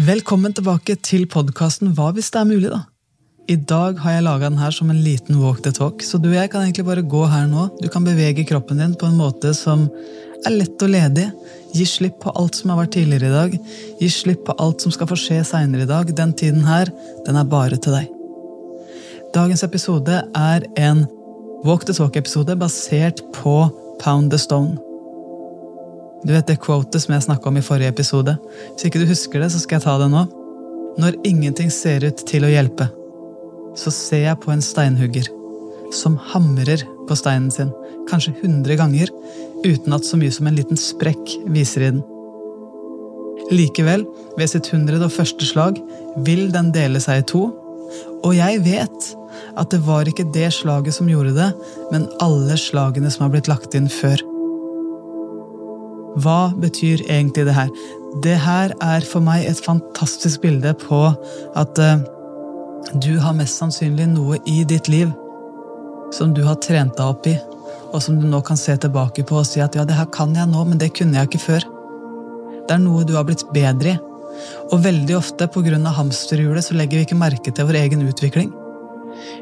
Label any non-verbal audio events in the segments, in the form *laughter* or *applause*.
Velkommen tilbake til podkasten Hva hvis det er mulig, da? I dag har jeg laga den her som en liten walk the talk, så du og jeg kan egentlig bare gå her nå. Du kan bevege kroppen din på en måte som er lett og ledig. Gi slipp på alt som har vært tidligere i dag. Gi slipp på alt som skal få skje seinere i dag. Den tiden her, den er bare til deg. Dagens episode er en walk the talk-episode basert på Pound the Stone. Du vet det quotet som jeg snakka om i forrige episode? Hvis ikke du husker det, så skal jeg ta det nå. Når ingenting ser ut til å hjelpe, så ser jeg på en steinhugger som hamrer på steinen sin, kanskje hundre ganger, uten at så mye som en liten sprekk viser i den. Likevel, ved sitt hundrede og første slag, vil den dele seg i to, og jeg vet at det var ikke det slaget som gjorde det, men alle slagene som har blitt lagt inn før. Hva betyr egentlig det her? Det her er for meg et fantastisk bilde på at uh, du har mest sannsynlig noe i ditt liv som du har trent deg opp i, og som du nå kan se tilbake på og si at ja, det her kan jeg nå, men det kunne jeg ikke før. Det er noe du har blitt bedre i. Og veldig ofte pga. hamsterhjulet så legger vi ikke merke til vår egen utvikling.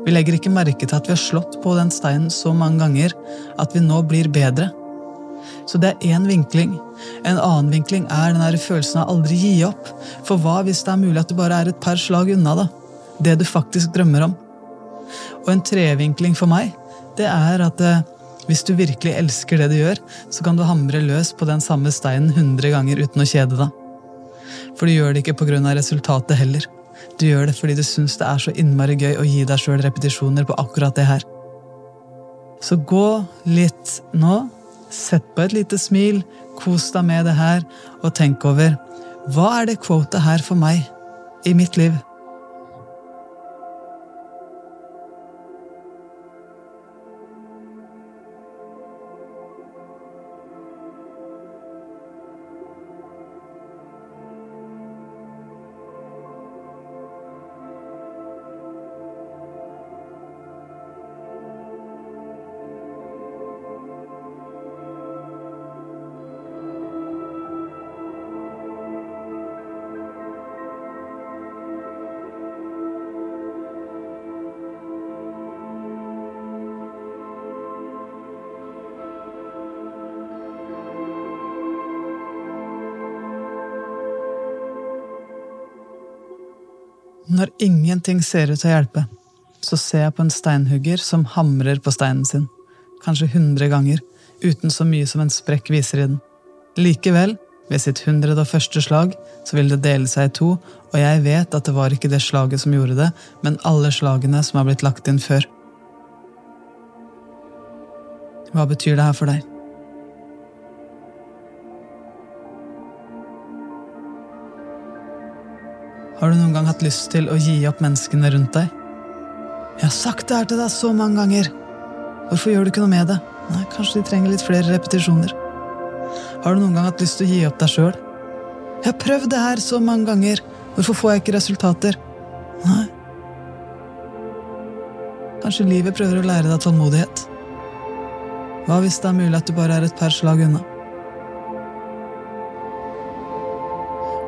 Vi legger ikke merke til at vi har slått på den steinen så mange ganger at vi nå blir bedre. Så det er én vinkling. En annen vinkling er den følelsen av aldri gi opp. For hva hvis det er mulig at du bare er et par slag unna, da? Det du faktisk drømmer om. Og en trevinkling for meg, det er at eh, hvis du virkelig elsker det du gjør, så kan du hamre løs på den samme steinen hundre ganger uten å kjede deg. For du gjør det ikke pga. resultatet heller. Du gjør det fordi du syns det er så innmari gøy å gi deg sjøl repetisjoner på akkurat det her. Så gå litt nå. Sett på et lite smil, kos deg med det her, og tenk over hva er det quotet her for meg i mitt liv? Når ingenting ser ut til å hjelpe, så ser jeg på en steinhugger som hamrer på steinen sin, kanskje hundre ganger, uten så mye som en sprekk viser i den. Likevel, ved sitt hundrede og første slag, så vil det dele seg i to, og jeg vet at det var ikke det slaget som gjorde det, men alle slagene som har blitt lagt inn før. Hva betyr det her for deg? Har du noen gang hatt lyst til å gi opp menneskene rundt deg? Jeg har sagt det her til deg så mange ganger. Hvorfor gjør du ikke noe med det? Nei, Kanskje de trenger litt flere repetisjoner. Har du noen gang hatt lyst til å gi opp deg sjøl? Jeg har prøvd det her så mange ganger. Hvorfor får jeg ikke resultater? Nei. Kanskje livet prøver å lære deg tålmodighet? Hva hvis det er mulig at du bare er et par slag unna?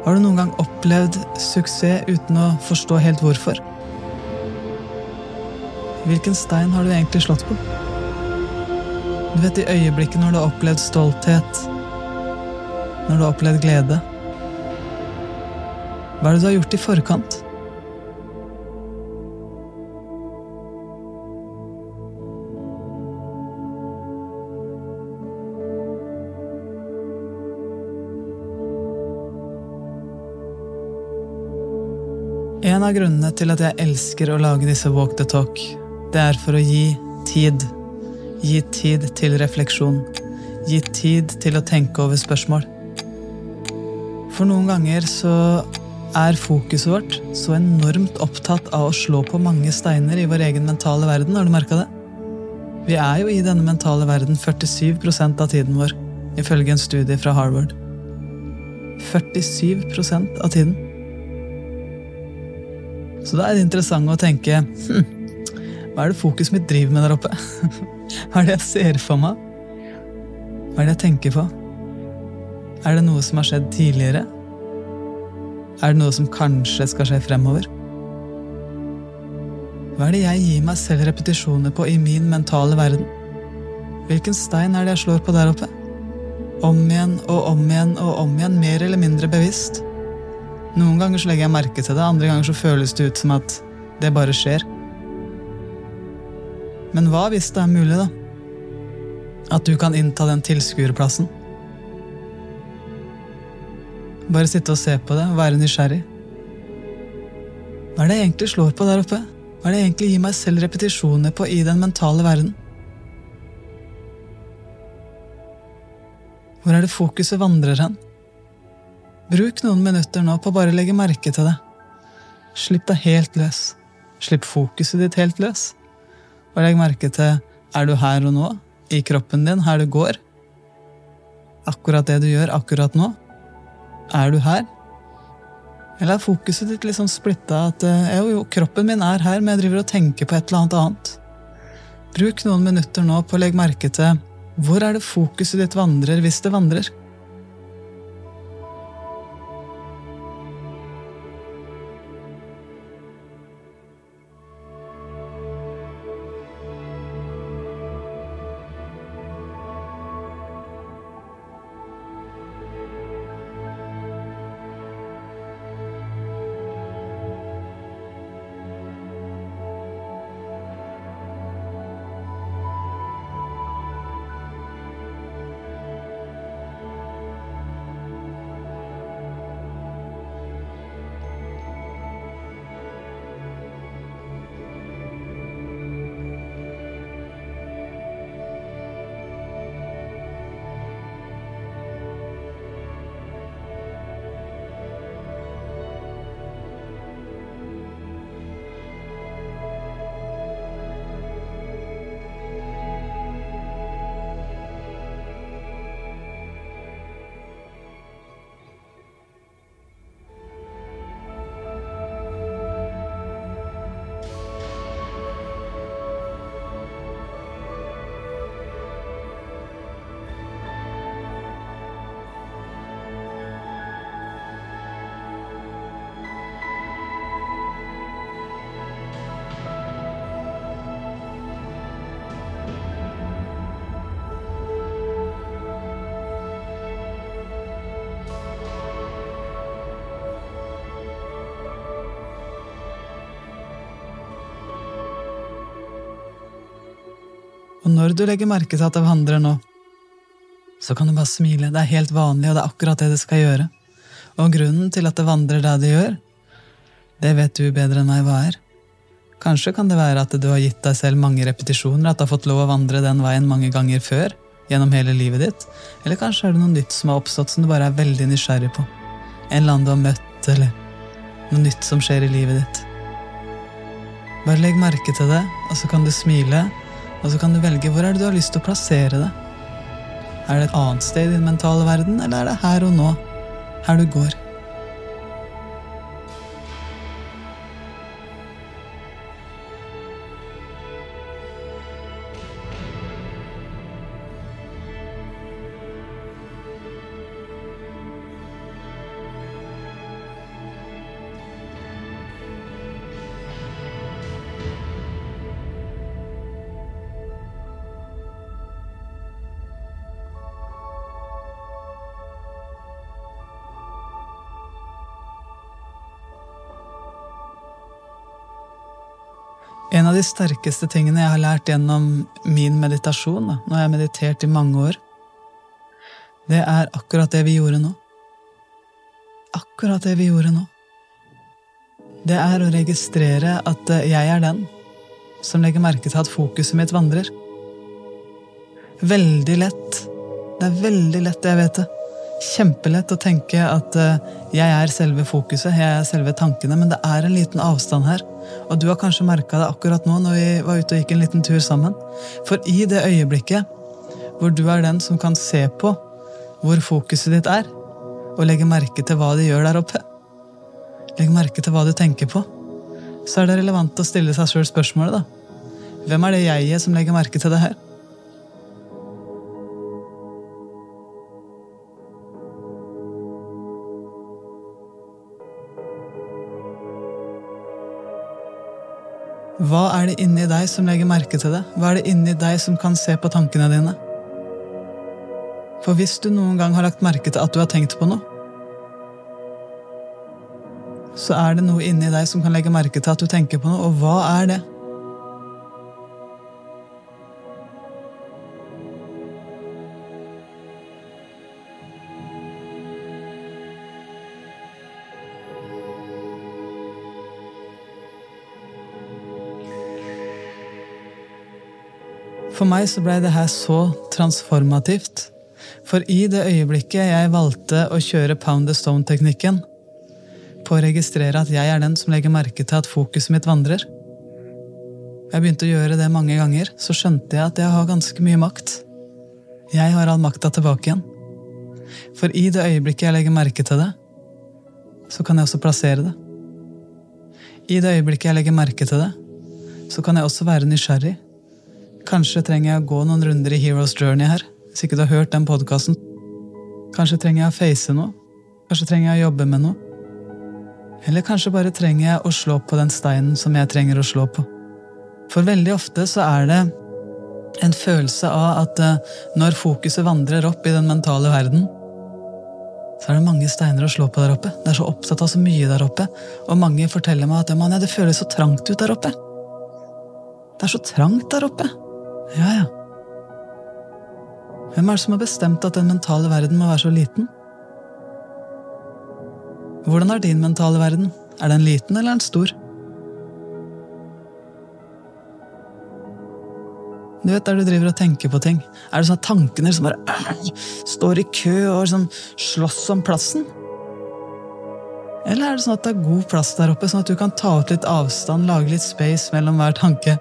Har du noen gang opplevd suksess uten å forstå helt hvorfor? Hvilken stein har du egentlig slått på? Du vet i øyeblikket når du har opplevd stolthet, når du har opplevd glede. Hva er det du har gjort i forkant? En av grunnene til at jeg elsker å lage disse Walk the Talk, det er for å gi tid. Gi tid til refleksjon. Gi tid til å tenke over spørsmål. For noen ganger så er fokuset vårt så enormt opptatt av å slå på mange steiner i vår egen mentale verden. Har du merka det? Vi er jo i denne mentale verden 47% av tiden vår, ifølge en studie fra Harvard. 47% av tiden. Så da er det interessant å tenke hm, Hva er det fokuset mitt driver med der oppe? *laughs* Hva er det jeg ser for meg? Hva er det jeg tenker på? Er det noe som har skjedd tidligere? Er det noe som kanskje skal skje fremover? Hva er det jeg gir meg selv repetisjoner på i min mentale verden? Hvilken stein er det jeg slår på der oppe? Om igjen og om igjen og om igjen, mer eller mindre bevisst. Noen ganger så legger jeg merke til det, andre ganger så føles det ut som at det bare skjer. Men hva hvis det er mulig, da? At du kan innta den tilskuerplassen? Bare sitte og se på det og være nysgjerrig. Hva er det jeg egentlig slår på der oppe? Hva er det jeg egentlig gir meg selv repetisjoner på i den mentale verden? Hvor er det fokuset vandrer hen? Bruk noen minutter nå på å bare legge merke til det. Slipp deg helt løs. Slipp fokuset ditt helt løs. Og legg merke til er du her og nå, i kroppen din, her du går? Akkurat det du gjør akkurat nå? Er du her? Eller er fokuset ditt liksom splitta at eh, jo, jo, kroppen min er her, men jeg driver og tenker på et eller annet annet? Bruk noen minutter nå på å legge merke til hvor er det fokuset ditt vandrer hvis det vandrer? Og når du legger merke til at det vandrer nå, så kan du bare smile. Det er helt vanlig, og det er akkurat det det skal gjøre. Og grunnen til at det vandrer der det gjør, det vet du bedre enn meg hva er. Kanskje kan det være at du har gitt deg selv mange repetisjoner, at du har fått lov å vandre den veien mange ganger før, gjennom hele livet ditt. Eller kanskje er det noe nytt som har oppstått som du bare er veldig nysgjerrig på. En eller annen du har møtt, eller noe nytt som skjer i livet ditt. Bare legg merke til det, og så kan du smile, og så kan du velge hvor er det du har lyst til å plassere det. Er det et annet sted i din mentale verden, eller er det her og nå, her du går? De sterkeste tingene jeg har lært gjennom min meditasjon, da, når jeg har meditert i mange år, det er akkurat det vi gjorde nå. Akkurat det vi gjorde nå. Det er å registrere at eh, jeg er den som legger merke til at fokuset mitt vandrer. Veldig lett. Det er veldig lett, jeg vet det. Kjempelett å tenke at eh, jeg er selve fokuset, jeg er selve tankene, men det er en liten avstand her. Og du har kanskje merka det akkurat nå når vi var ute og gikk en liten tur sammen. For i det øyeblikket hvor du er den som kan se på hvor fokuset ditt er, og legge merke til hva de gjør der oppe, legge merke til hva du tenker på, så er det relevant å stille seg sjøl spørsmålet, da. Hvem er det jeget som legger merke til det her? Hva er det inni deg som legger merke til det? Hva er det inni deg som kan se på tankene dine? For hvis du noen gang har lagt merke til at du har tenkt på noe, så er det noe inni deg som kan legge merke til at du tenker på noe, og hva er det? For meg så blei det her så transformativt. For i det øyeblikket jeg valgte å kjøre pound the stone-teknikken, på å registrere at jeg er den som legger merke til at fokuset mitt vandrer Jeg begynte å gjøre det mange ganger, så skjønte jeg at jeg har ganske mye makt. Jeg har all makta tilbake igjen. For i det øyeblikket jeg legger merke til det, så kan jeg også plassere det. I det øyeblikket jeg legger merke til det, så kan jeg også være nysgjerrig Kanskje trenger jeg å gå noen runder i Heroes Journey her, hvis ikke du har hørt den podkasten. Kanskje trenger jeg å face noe. Kanskje trenger jeg å jobbe med noe. Eller kanskje bare trenger jeg å slå på den steinen som jeg trenger å slå på. For veldig ofte så er det en følelse av at eh, når fokuset vandrer opp i den mentale verden, så er det mange steiner å slå på der oppe. Det er så opptatt av så mye der oppe. Og mange forteller meg at ja, det føles så trangt ut der oppe. Det er så trangt der oppe. Ja, ja. Hvem er det som har bestemt at den mentale verden må være så liten? Hvordan er din mentale verden? Er den liten eller er den stor? Du vet Der du driver og tenker på ting, er det sånn at tankene som bare øh, står i kø og sånn, slåss om plassen? Eller er det sånn at det er god plass der oppe, sånn at du kan ta ut litt avstand, lage litt space mellom hver tanke?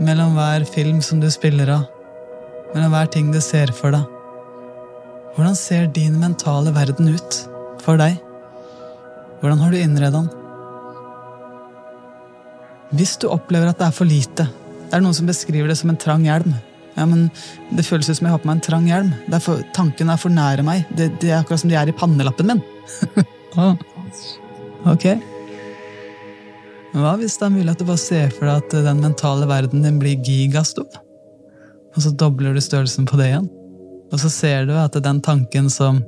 Mellom hver film som du spiller av, mellom hver ting du ser for deg. Hvordan ser din mentale verden ut for deg? Hvordan har du innredet den? Hvis du opplever at det er for lite Det er noen som beskriver det som en trang hjelm. Ja, men Det føles ut som jeg har på meg en trang hjelm. Er for, tanken er for nære meg. Det, det, er akkurat som de er i pannelappen min. *laughs* Ok. Men hva hvis det er mulig at du bare ser for deg at den mentale verden din blir gigastor? Og så dobler du størrelsen på det igjen. Og så ser du at den tanken som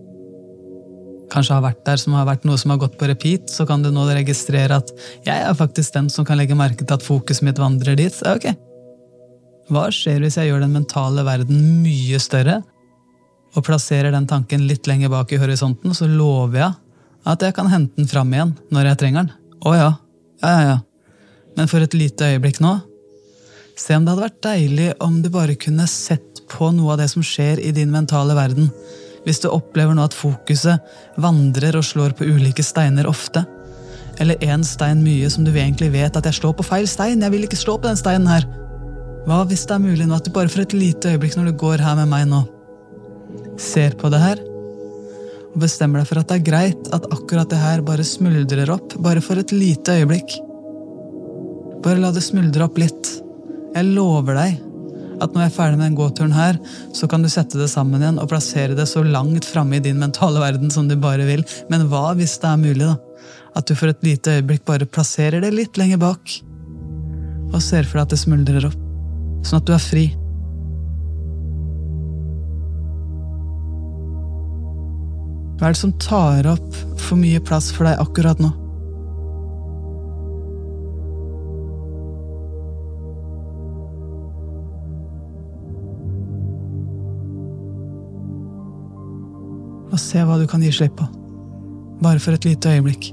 kanskje har vært der, som har vært noe som har gått på repeat, så kan du nå registrere at jeg er faktisk den som kan legge merke til at fokuset mitt vandrer dit. Ok. Hva skjer hvis jeg gjør den mentale verden mye større, og plasserer den tanken litt lenger bak i horisonten, så lover jeg at jeg kan hente den fram igjen når jeg trenger den. Å ja, ja, ja, ja. Men for et lite øyeblikk nå Se om det hadde vært deilig om du bare kunne sett på noe av det som skjer i din mentale verden. Hvis du opplever nå at fokuset vandrer og slår på ulike steiner ofte. Eller én stein mye som du egentlig vet at jeg slår på feil stein. Jeg vil ikke slå på den steinen her. Hva hvis det er mulig nå at du bare for et lite øyeblikk når du går her med meg nå, ser på det her og bestemmer deg for at det er greit at akkurat det her bare smuldrer opp, bare for et lite øyeblikk. Bare la det smuldre opp litt. Jeg lover deg at når jeg er ferdig med den gåturen her, så kan du sette det sammen igjen og plassere det så langt framme i din mentale verden som du bare vil. Men hva hvis det er mulig, da? At du for et lite øyeblikk bare plasserer det litt lenger bak, og ser for deg at det smuldrer opp, sånn at du er fri. Hva er det som tar opp for mye plass for deg akkurat nå? Og se hva du kan gi slipp på. Bare for et lite øyeblikk.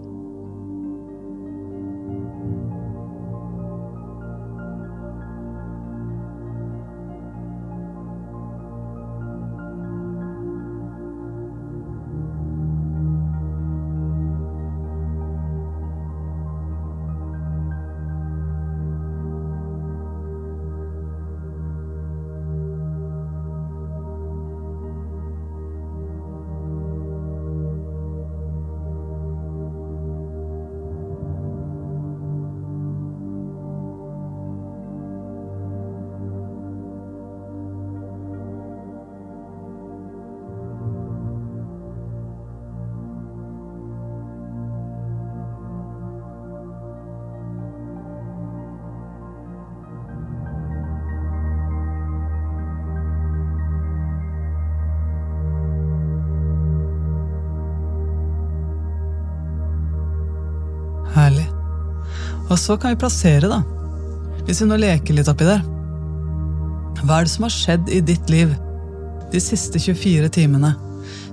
Herlig. Og så kan vi plassere, da. Hvis vi nå leker litt oppi der. Hva er det som har skjedd i ditt liv de siste 24 timene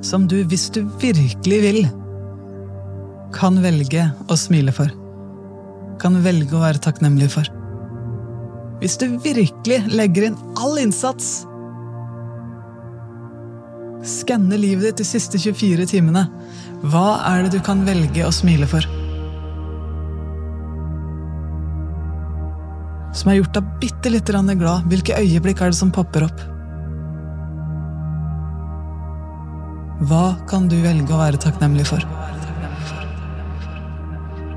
som du, hvis du virkelig vil, kan velge å smile for? Kan velge å være takknemlig for? Hvis du virkelig legger inn all innsats Skanne livet ditt de siste 24 timene. Hva er det du kan velge å smile for? Som har gjort deg bitte lite grann glad. Hvilke øyeblikk er det som popper opp? Hva kan du velge å være takknemlig for?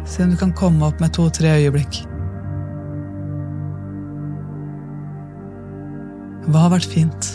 Se om du kan komme opp med to-tre øyeblikk. Hva har vært fint?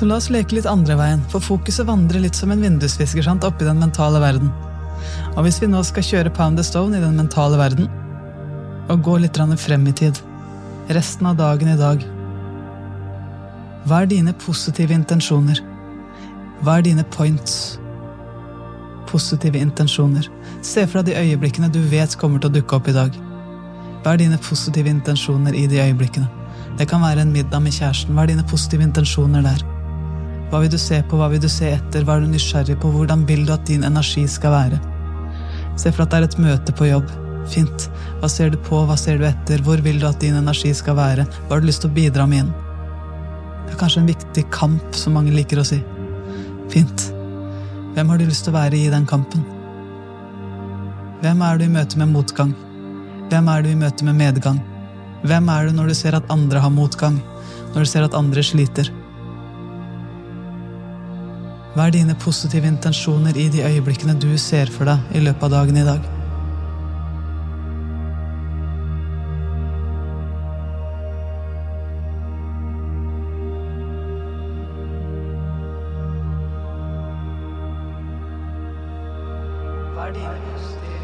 Så la oss leke litt andre veien, for fokuset vandrer litt som en vindusvisker oppi den mentale verden. Og hvis vi nå skal kjøre Pound the Stone i den mentale verden, og gå litt frem i tid, resten av dagen i dag Hva er dine positive intensjoner? Hva er dine points? Positive intensjoner. Se deg de øyeblikkene du vet kommer til å dukke opp i dag. Hva er dine positive intensjoner i de øyeblikkene? Det kan være en middag med kjæresten. Hva er dine positive intensjoner der? Hva vil du se på, hva vil du se etter, hva er du nysgjerrig på, hvordan vil du at din energi skal være? Se for at det er et møte på jobb. Fint. Hva ser du på, hva ser du etter, hvor vil du at din energi skal være, hva har du lyst til å bidra med inn? Det er kanskje en viktig kamp, som mange liker å si. Fint. Hvem har du lyst til å være i den kampen? Hvem er du i møte med motgang? Hvem er du i møte med medgang? Hvem er du når du ser at andre har motgang? Når du ser at andre sliter? Hva er dine positive intensjoner i de øyeblikkene du ser for deg i løpet av dagen i dag? Hva er dine positive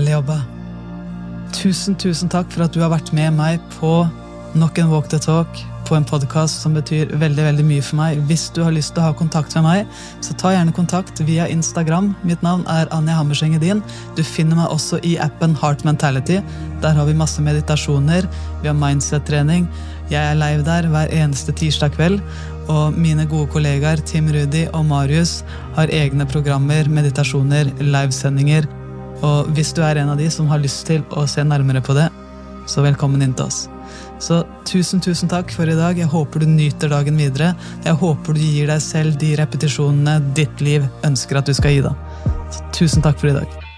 Herlig jobba. Tusen, tusen takk for at du har vært med meg på nok en Walk the Talk på en podkast som betyr veldig veldig mye for meg. Hvis du har lyst til å ha kontakt med meg, så ta gjerne kontakt via Instagram. Mitt navn er Anja Hammerseng Edin. Du finner meg også i appen Heart Mentality. Der har vi masse meditasjoner, vi har mindset-trening. Jeg er live der hver eneste tirsdag kveld. Og mine gode kollegaer Tim Rudi og Marius har egne programmer, meditasjoner, livesendinger. Og hvis du er en av de som har lyst til å se nærmere på det, så velkommen inn til oss. Så tusen, tusen takk for i dag. Jeg håper du nyter dagen videre. Jeg håper du gir deg selv de repetisjonene ditt liv ønsker at du skal gi da. Så tusen takk for i dag.